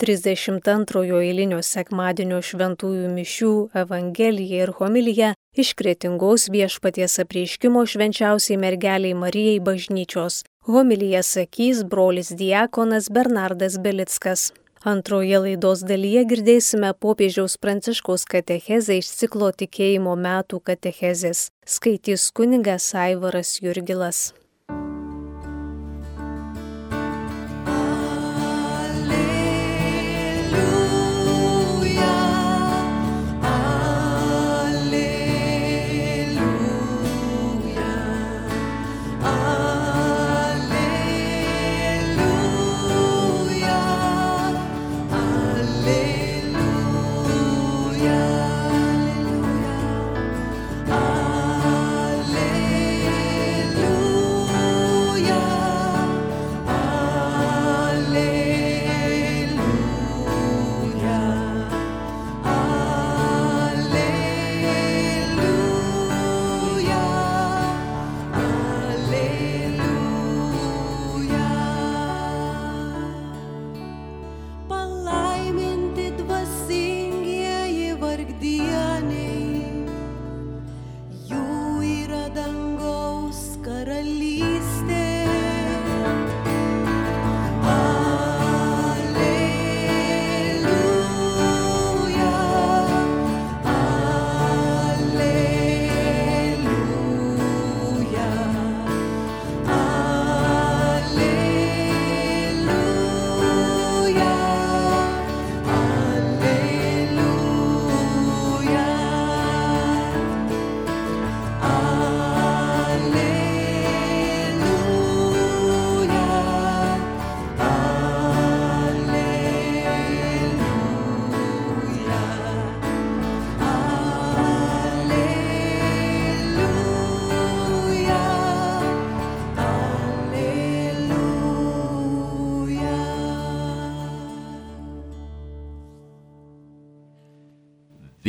32 eilinio sekmadienio šventųjų mišių Evangelija ir homilija iš kretingos viešpaties apreiškimo švenčiausiai mergeliai Marijai bažnyčios. Homilija sakys brolis diakonas Bernardas Belickas. Antroje laidos dalyje girdėsime popiežiaus pranciškaus katechezę iš ciklo tikėjimo metų katechezės. Skaitys kunigas Aivaras Jurgilas.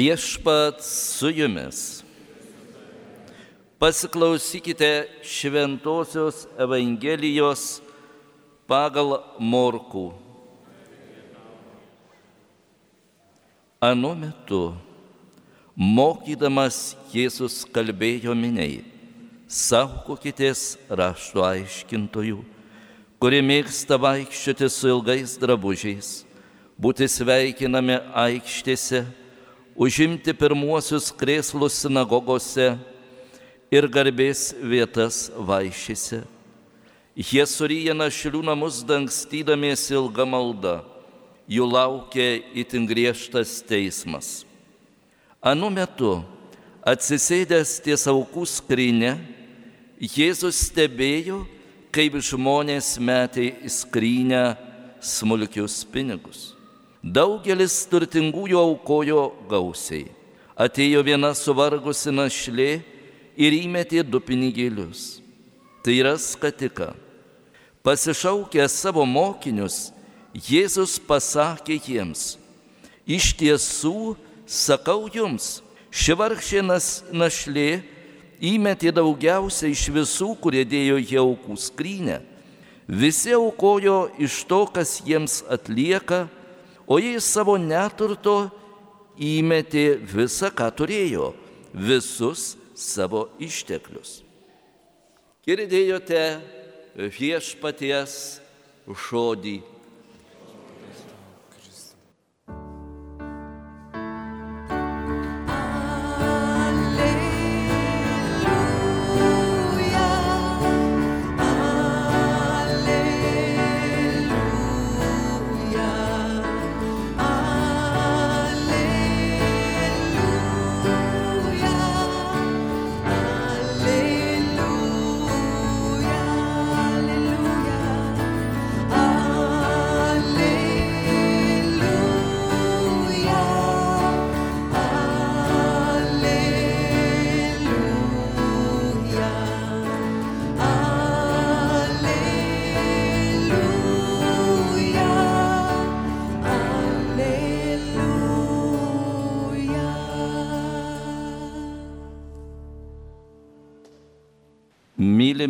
Viešpat su jumis. Pasiklausykite Šventojios Evangelijos pagal Morkų. Anu metu, mokydamas Jėzus kalbėjo miniai, saugokitės rašto aiškintojų, kurie mėgsta vaikščioti su ilgais drabužiais, būti sveikinami aikštėse užimti pirmuosius krėslus sinagogose ir garbės vietas vaišyse. Jie suryja našlių namus dangstydamiesi ilgą maldą, jų laukia itin griežtas teismas. Anu metu, atsisėdęs ties aukų skrinę, Jėzus stebėjo, kaip žmonės metė į skrynę smulkius pinigus. Daugelis turtingųjų aukojo gausiai. Atėjo viena suvargusi našlė ir įmetė du pinigėlius. Tai yra skatika. Pasišaukęs savo mokinius, Jėzus pasakė jiems, iš tiesų sakau jums, ši vargšė našlė įmetė daugiausiai iš visų, kurie dėjo į aukų skrynę. Visi aukojo iš to, kas jiems atlieka, o jis savo neturto įmetė visą, ką turėjo, visus savo išteklius. Girdėjote viešpaties žodį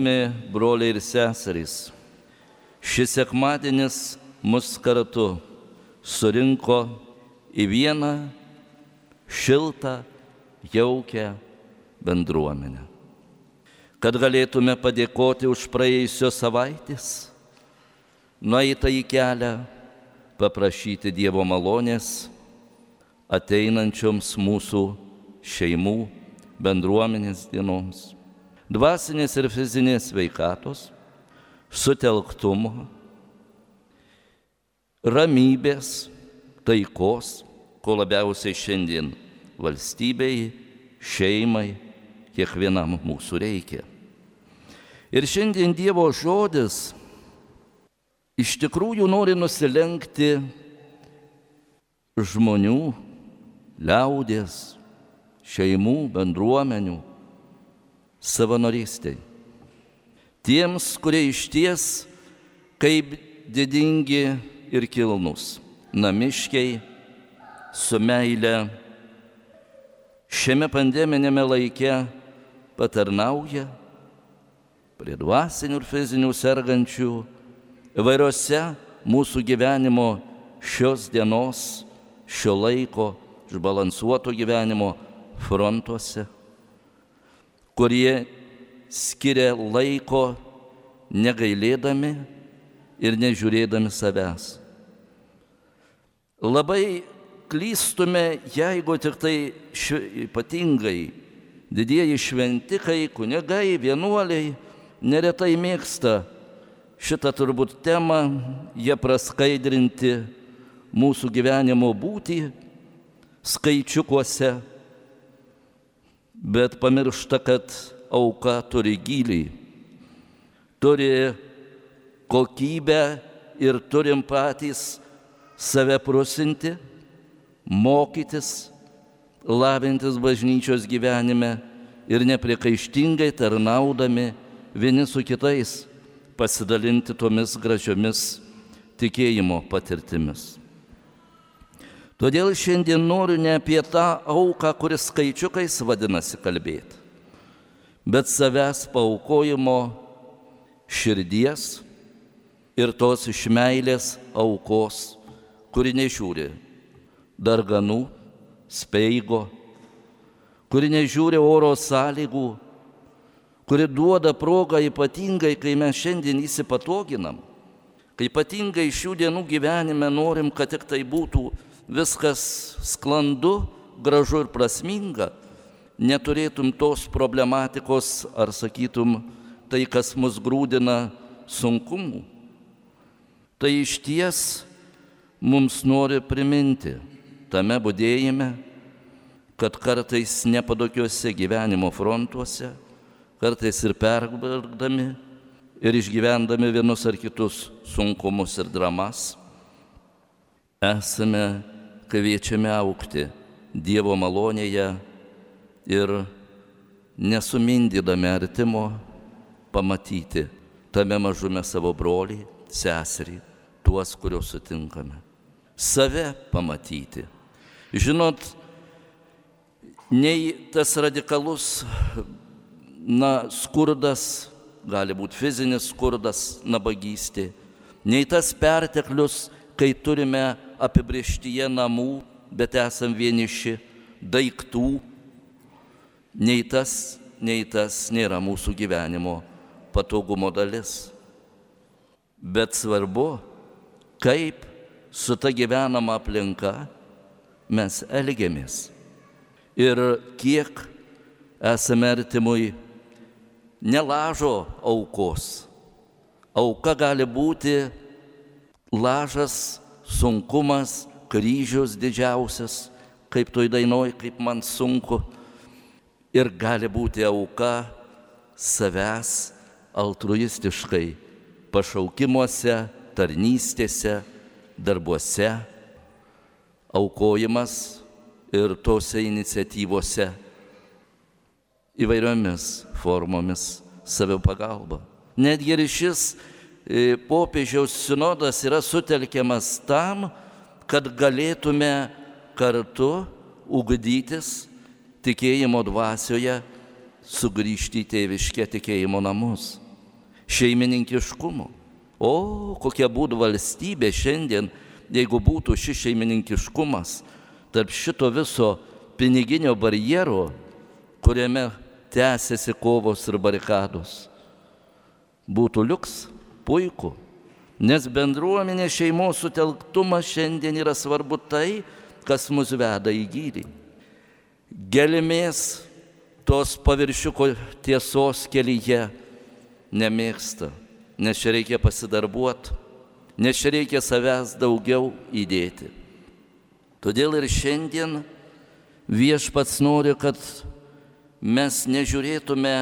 Mylimi broliai ir seserys, šis sekmadienis mus kartu surinko į vieną šiltą, jaukę bendruomenę. Kad galėtume padėkoti už praėjusios savaitės, nueitą į kelią, paprašyti Dievo malonės ateinančioms mūsų šeimų bendruomenės dienoms, dvasinės ir fizinės veikatos, sutelktumo, ramybės, taikos, ko labiausiai šiandien valstybei, šeimai, kiekvienam mūsų reikia. Ir šiandien Dievo žodis iš tikrųjų nori nusilenkti žmonių, liaudės, šeimų, bendruomenių savanorystai. Tiems, kurie iš ties kaip didingi ir kilnus, namiškiai, su meile šiame pandeminėme laike patarnauja prie dvasinių ir fizinių sergančių įvairiose mūsų gyvenimo šios dienos, šio laiko, išbalansuoto gyvenimo frontuose, kurie skiria laiko negailėdami ir nežiūrėdami savęs. Labai klystume, jeigu tik tai ši, ypatingai didieji šventikai, kunigai, vienuoliai neretai mėgsta šitą turbūt temą, jie praskaidrinti mūsų gyvenimo būtį skaičiukuose, bet pamiršta, kad auka turi gilį, turi kokybę ir turim patys save prusinti mokytis, lavintis bažnyčios gyvenime ir nepriekaištingai tarnaudami vieni su kitais pasidalinti tomis gražiomis tikėjimo patirtimis. Todėl šiandien noriu ne apie tą auką, kuris skaičiukais vadinasi kalbėti, bet savęs paukojimo širdies ir tos iš meilės aukos, kuri nežiūri darganų, speigo, kuri nežiūri oro sąlygų, kuri duoda progą ypatingai, kai mes šiandien įsipatoginam, kai ypatingai šių dienų gyvenime norim, kad tik tai būtų viskas sklandu, gražu ir prasminga, neturėtum tos problematikos ar sakytum tai, kas mus grūdina sunkumų. Tai iš ties mums nori priminti, tame būdėjime, kad kartais nepadokiuose gyvenimo frontuose, kartais ir pervargdami ir išgyvendami vienus ar kitus sunkumus ir dramas, esame kviečiami aukti Dievo malonėje ir nesumindydami artimo pamatyti tame mažume savo brolį, seserį, tuos, kuriuos sutinkame. Save pamatyti Žinot, nei tas radikalus, na, skurdas, gali būti fizinis skurdas, nabagystė, nei tas perteklius, kai turime apibrieštyje namų, bet esam vieniši, daiktų, nei tas, nei tas nėra mūsų gyvenimo patogumo dalis. Bet svarbu, kaip su ta gyvenama aplinka mes elgiamės ir kiek esame artimui nelažo aukos. Auka gali būti lažas, sunkumas, kryžius didžiausias, kaip toj dainoj, kaip man sunku. Ir gali būti auka savęs altruistiškai pašaukimuose, tarnystėse, darbuose aukojimas ir tose iniciatyvose įvairiomis formomis savipagalba. Netgi ir šis popiežiaus sinodas yra sutelkiamas tam, kad galėtume kartu ugdytis tikėjimo dvasioje, sugrįžti į tėviškę tikėjimo namus, šeimininkiškumo. O kokia būtų valstybė šiandien jeigu būtų šis šeimininkiškumas tarp šito viso piniginio barjero, kuriame tęsiasi kovos ir barikados. Būtų liuks, puiku, nes bendruomenė šeimos sutelktumas šiandien yra svarbu tai, kas mus veda į gydį. Gelmės tos paviršiuko tiesos kelyje nemėgsta, nes čia reikia pasidarbuoti, nes čia reikia savęs daugiau įdėti. Todėl ir šiandien viešpats nori, kad mes nežiūrėtume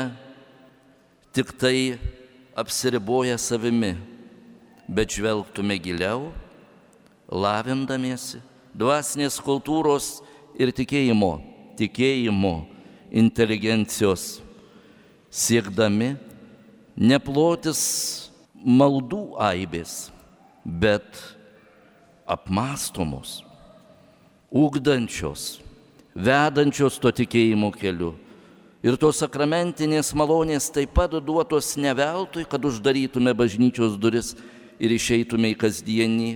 tik tai apsiriboję savimi, bet žvelgtume giliau, lavindamiesi dvasinės kultūros ir tikėjimo, tikėjimo, inteligencijos, siekdami neplotis maldų aibės, bet apmastomos, ugdančios, vedančios to tikėjimo keliu. Ir tos sakramentinės malonės taip pat duotos ne veltui, kad uždarytume bažnyčios duris ir išeitume į kasdienį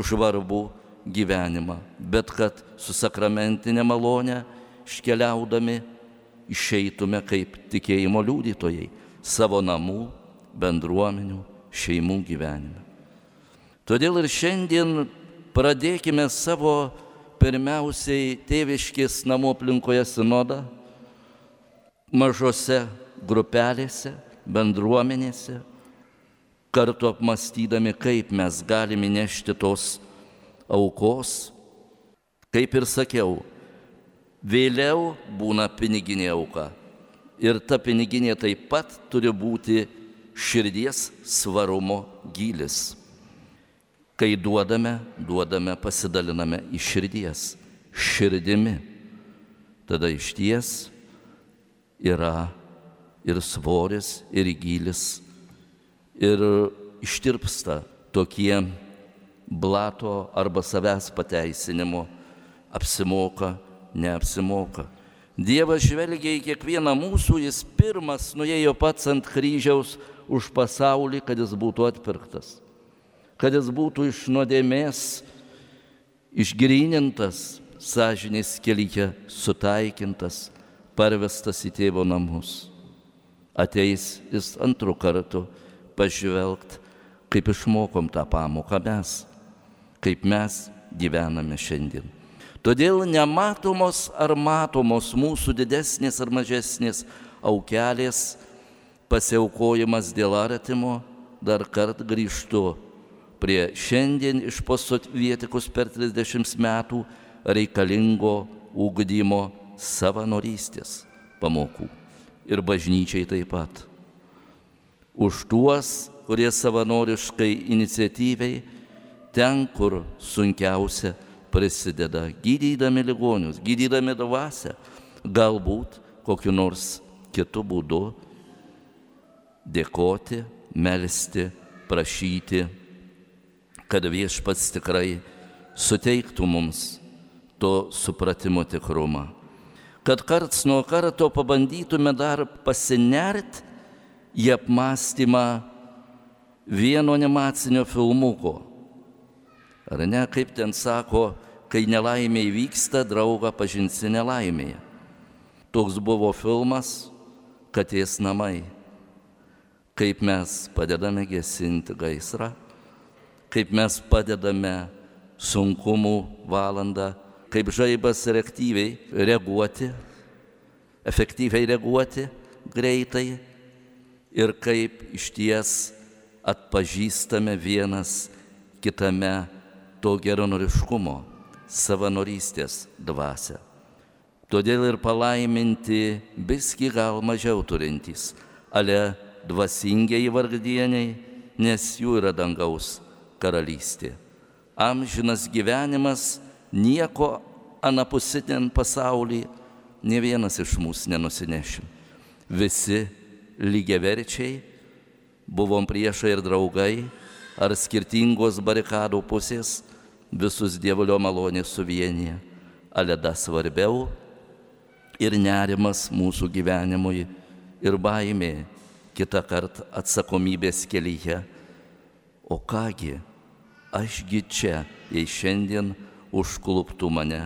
žvarbų gyvenimą, bet kad su sakramentinė malonė iškeliaudami išeitume kaip tikėjimo liudytojai savo namų, bendruomenių, šeimų gyvenime. Todėl ir šiandien pradėkime savo pirmiausiai tėviškės namų aplinkoje sinodą, mažose grupelėse, bendruomenėse, kartu apmastydami, kaip mes galime nešti tos aukos. Kaip ir sakiau, vėliau būna piniginė auka. Ir ta piniginė taip pat turi būti širdies svarumo gilis. Kai duodame, duodame, pasidaliname iš širdies, širdimi. Tada iš ties yra ir svoris, ir gilis, ir ištirpsta tokie blato arba savęs pateisinimo, apsimoka, neapsimoka. Dievas žvelgia į kiekvieną mūsų, jis pirmas nuėjo pats ant kryžiaus už pasaulį, kad jis būtų atpirktas kad jis būtų iš nuodėmės išgrynintas, sąžinės kelyje sutaikintas, parvestas į tėvo namus. Ateis jis antrų kartų pažvelgt, kaip išmokom tą pamoką mes, kaip mes gyvename šiandien. Todėl nematomos ar matomos mūsų didesnės ar mažesnės aukelės pasiaukojimas dėl artimo dar kart grįžtu prie šiandien iš posovietikos per 30 metų reikalingo ugdymo savanorystės pamokų. Ir bažnyčiai taip pat. Už tuos, kurie savanoriškai iniciatyviai ten, kur sunkiausia, prisideda, gydydami ligonius, gydydami dvasę, galbūt kokiu nors kitu būdu dėkoti, melstį, prašyti kad viešpats tikrai suteiktų mums to supratimo tikrumą. Kad karts nuo karto pabandytume dar pasinert į apmąstymą vieno animacinio filmuko. Ar ne, kaip ten sako, kai nelaimė įvyksta, draugą pažinsi nelaimėje. Toks buvo filmas Katės namai. Kaip mes padedame gesinti gaisrą kaip mes padedame sunkumų valandą, kaip žaibas reaktyviai reaguoti, efektyviai reaguoti greitai ir kaip iš ties atpažįstame vienas kitame to geronoriškumo, savanorystės dvasę. Todėl ir palaiminti biski gal mažiau turintys, ale dvasingiai vargdieniai, nes jų yra dangaus karalystė. Amžinas gyvenimas nieko anapusitiniam pasaulyje ne vienas iš mūsų nenusinešim. Visi lygiaverčiai, buvom priešai ir draugai, ar skirtingos barikadų pusės, visus dievulio malonės suvienyje, aleda svarbiau ir nerimas mūsų gyvenimui ir baimė kitą kartą atsakomybės kelyje. O kągi, ašgi čia, jei šiandien užkluptų mane.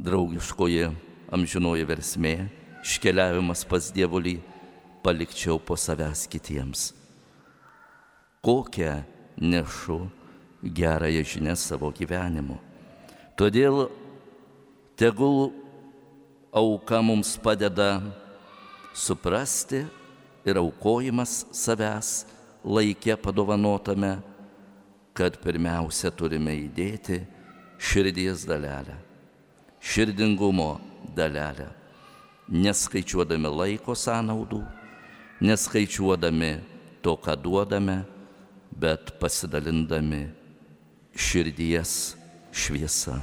Draugiškoji amžinoji versmė, iškeliavimas pas dievulį, palikčiau po savęs kitiems. Kokią nešu gerąją žinę savo gyvenimu. Todėl tegul auka mums padeda suprasti ir aukojimas savęs laikė padovanotame, kad pirmiausia turime įdėti širdies dalelę, širdingumo dalelę, neskaičiuodami laiko sąnaudų, neskaičiuodami to, ką duodame, bet pasidalindami širdies šviesa.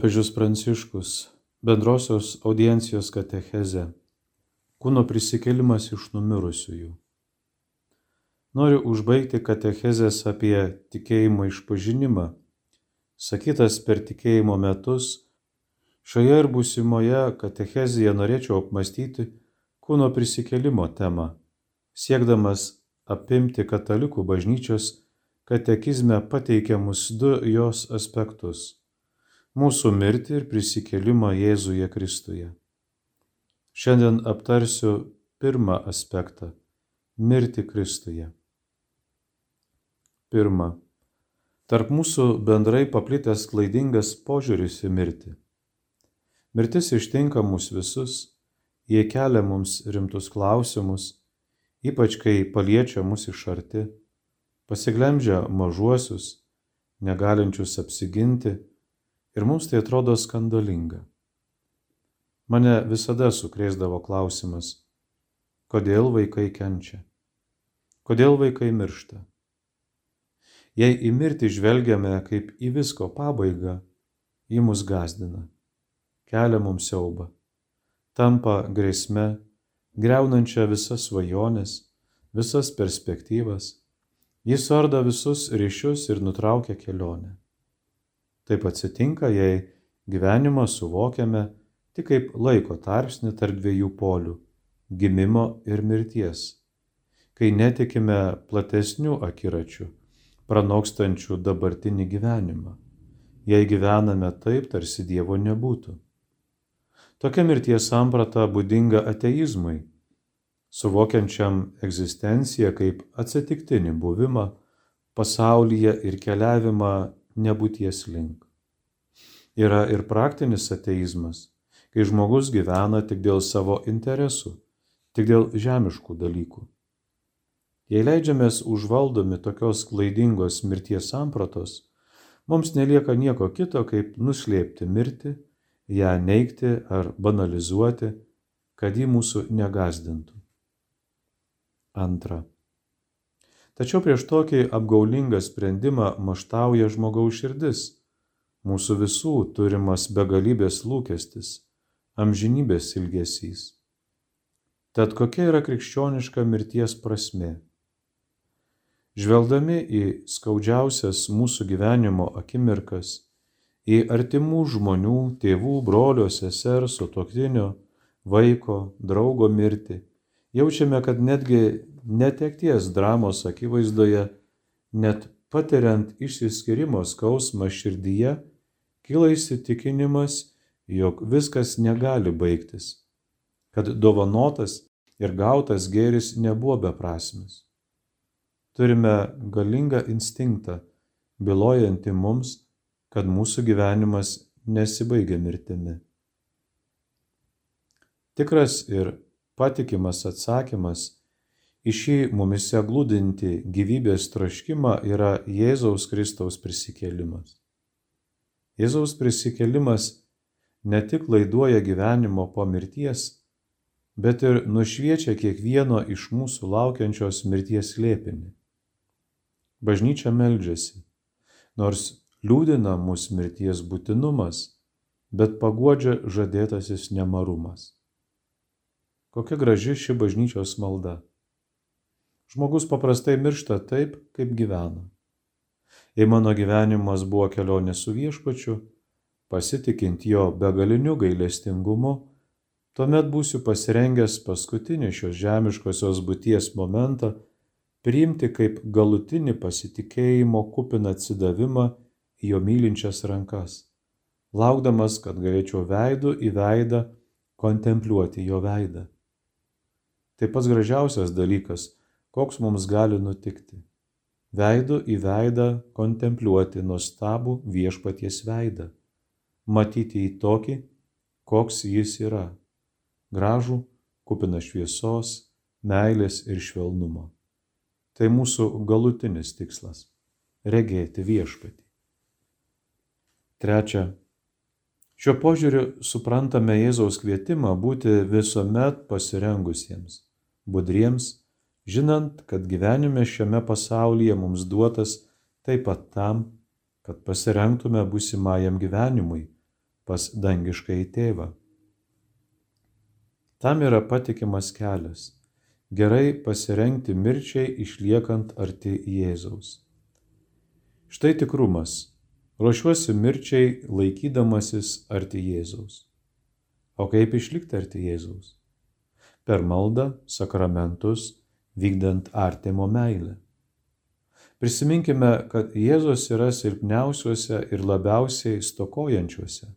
Popiežius Pranciškus bendrosios audiencijos katecheze Kūno prisikėlimas iš numirusiųjų. Noriu užbaigti katechezės apie tikėjimo išpažinimą, sakytas per tikėjimo metus. Šioje ir būsimoje katechezėje norėčiau apmastyti kūno prisikėlimo temą, siekdamas apimti katalikų bažnyčios katekizme pateikiamus du jos aspektus - mūsų mirtį ir prisikėlimą Jėzuje Kristuje. Šiandien aptarsiu pirmą aspektą - mirtį Kristuje. Pirma. Tarp mūsų bendrai paplitęs klaidingas požiūris į mirtį. Mirtis ištinka mus visus, jie kelia mums rimtus klausimus, ypač kai paliečia mus iš arti, pasiglemžia mažuosius, negalinčius apsiginti ir mums tai atrodo skandalinga. Mane visada sukrėsdavo klausimas, kodėl vaikai kenčia, kodėl vaikai miršta. Jei į mirtį žvelgiame kaip į visko pabaigą, ji mus gazdina, kelia mums siaubą, tampa grėsme, greunančia visas svajonės, visas perspektyvas, jis suardo visus ryšius ir nutraukia kelionę. Taip atsitinka, jei gyvenimą suvokiame tik kaip laiko tarpsnį tarp dviejų polių - gimimo ir mirties, kai netikime platesnių akiračių pranokstančių dabartinį gyvenimą, jei gyvename taip, tarsi Dievo nebūtų. Tokia mirties samprata būdinga ateizmui, suvokiančiam egzistenciją kaip atsitiktinį buvimą pasaulyje ir keliavimą nebūties link. Yra ir praktinis ateizmas, kai žmogus gyvena tik dėl savo interesų, tik dėl žemiškų dalykų. Jei leidžiamės užvaldomi tokios klaidingos mirties sampratos, mums nelieka nieko kito, kaip nuslėpti mirtį, ją neikti ar banalizuoti, kad ji mūsų negazdintų. Antra. Tačiau prieš tokį apgaulingą sprendimą maštauja žmogaus širdis, mūsų visų turimas begalybės lūkestis, amžinybės ilgesys. Tad kokia yra krikščioniška mirties prasme? Žvelgdami į skaudžiausias mūsų gyvenimo akimirkas, į artimų žmonių, tėvų, brolio, sesers, sutoktinio, vaiko, draugo mirtį, jaučiame, kad netgi netekties dramos akivaizdoje, net patiriant išsiskirimo skausmą širdyje, kyla įsitikinimas, jog viskas negali baigtis, kad dovanotas ir gautas gėris nebuvo beprasmis. Turime galingą instinktą, bylojantį mums, kad mūsų gyvenimas nesibaigia mirtimi. Tikras ir patikimas atsakymas į šį mumise glūdinti gyvybės troškimą yra Jėzaus Kristaus prisikėlimas. Jėzaus prisikėlimas ne tik laiduoja gyvenimo po mirties, bet ir nušviečia kiekvieno iš mūsų laukiančios mirties lėpinį. Bažnyčia meldžiasi, nors liūdina mus mirties būtinumas, bet paguodžia žadėtasis nemarumas. Kokia graži ši bažnyčios malda. Žmogus paprastai miršta taip, kaip gyvena. Jei mano gyvenimas buvo kelionė su viešpačiu, pasitikint jo begaliniu gailestingumu, tuomet būsiu pasirengęs paskutinį šios žemiškosios būties momentą priimti kaip galutinį pasitikėjimo kupiną atsidavimą į jo mylinčias rankas, laukdamas, kad galėčiau veidų į veidą kontempliuoti jo veidą. Tai pats gražiausias dalykas, koks mums gali nutikti. Veidų į veidą kontempliuoti nuostabų viešpaties veidą, matyti į tokį, koks jis yra - gražų, kupina šviesos, meilės ir švelnumo. Tai mūsų galutinis tikslas - regėti viešpatį. Trečia. Šiuo požiūriu suprantame Jėzaus kvietimą būti visuomet pasirengusiems, budriems, žinant, kad gyvenime šiame pasaulyje mums duotas taip pat tam, kad pasirengtume būsimajam gyvenimui pas dangiškai tėvą. Tam yra patikimas kelias gerai pasirengti mirčiai išliekant arti Jėzaus. Štai tikrumas. Ruošiuosi mirčiai laikydamasis arti Jėzaus. O kaip išlikti arti Jėzaus? Per maldą, sakramentus, vykdant artimo meilę. Prisiminkime, kad Jėzus yra silpniausiuose ir labiausiai stokojančiuose.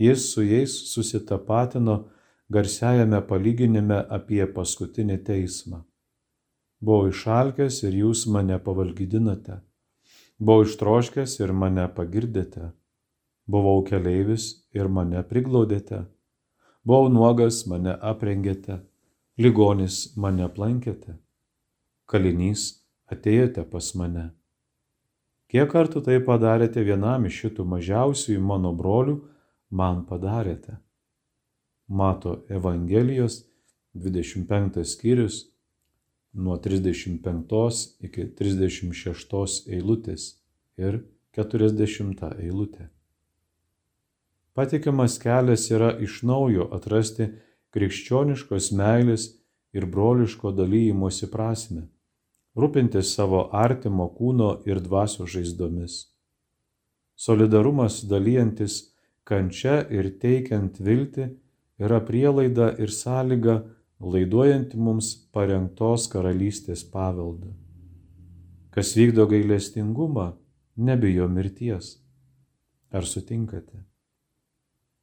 Jis su jais susitapatino garsiajame palyginime apie paskutinį teismą. Buvau išalkęs ir jūs mane pavalgydinote. Buvau ištroškęs ir mane pagirdėte. Buvau keleivis ir mane priglaudėte. Buvau nuogas, mane aprengėte. Ligonis mane aplankėte. Kalinys atėjote pas mane. Kiek kartų tai padarėte vienam iš šitų mažiausiųjų mano brolių, man padarėte. Mato Evangelijos 25 skyrius nuo 35 iki 36 eilutės ir 40 eilutė. Patikimas kelias yra iš naujo atrasti krikščioniškos meilės ir broliško dalymosi prasme, rūpintis savo artimo kūno ir dvasio žaizdomis. Solidarumas dalyjantis kančia ir teikiant viltį yra prielaida ir sąlyga laiduojanti mums parengtos karalystės paveldą. Kas vykdo gailestingumą, nebijo mirties. Ar sutinkate?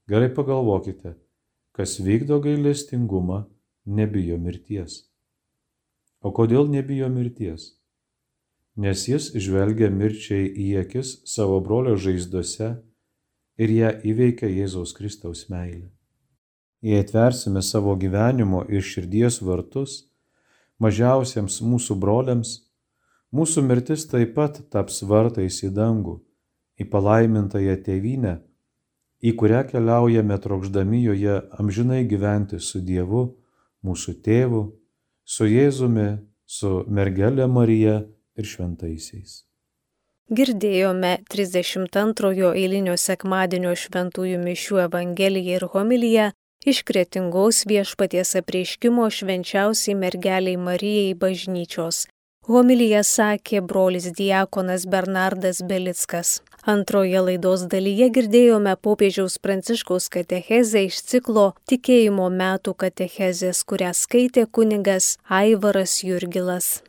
Gerai pagalvokite, kas vykdo gailestingumą, nebijo mirties. O kodėl nebijo mirties? Nes jis žvelgia mirčiai į akis savo brolio žaizdose ir ją įveikia Jėzaus Kristaus meilė jei atversime savo gyvenimo ir širdies vartus mažiausiems mūsų broliams, mūsų mirtis taip pat taps vartais į dangų, į palaimintąją tėvynę, į kurią keliaujame trokšdami joje amžinai gyventi su Dievu, mūsų tėvu, su Jėzumi, su mergelė Marija ir šventaisiais. Girdėjome 32 eilinio sekmadienio šventųjų mišių Evangeliją ir homiliją iš kretingos viešpaties apreiškimo švenčiausiai mergeliai Marijai bažnyčios. Homilyje sakė brolis diakonas Bernardas Belickas. Antroje laidos dalyje girdėjome popiežiaus pranciškaus katechezę iš ciklo Tikėjimo metų katechezės, kurią skaitė kunigas Aivaras Jurgilas.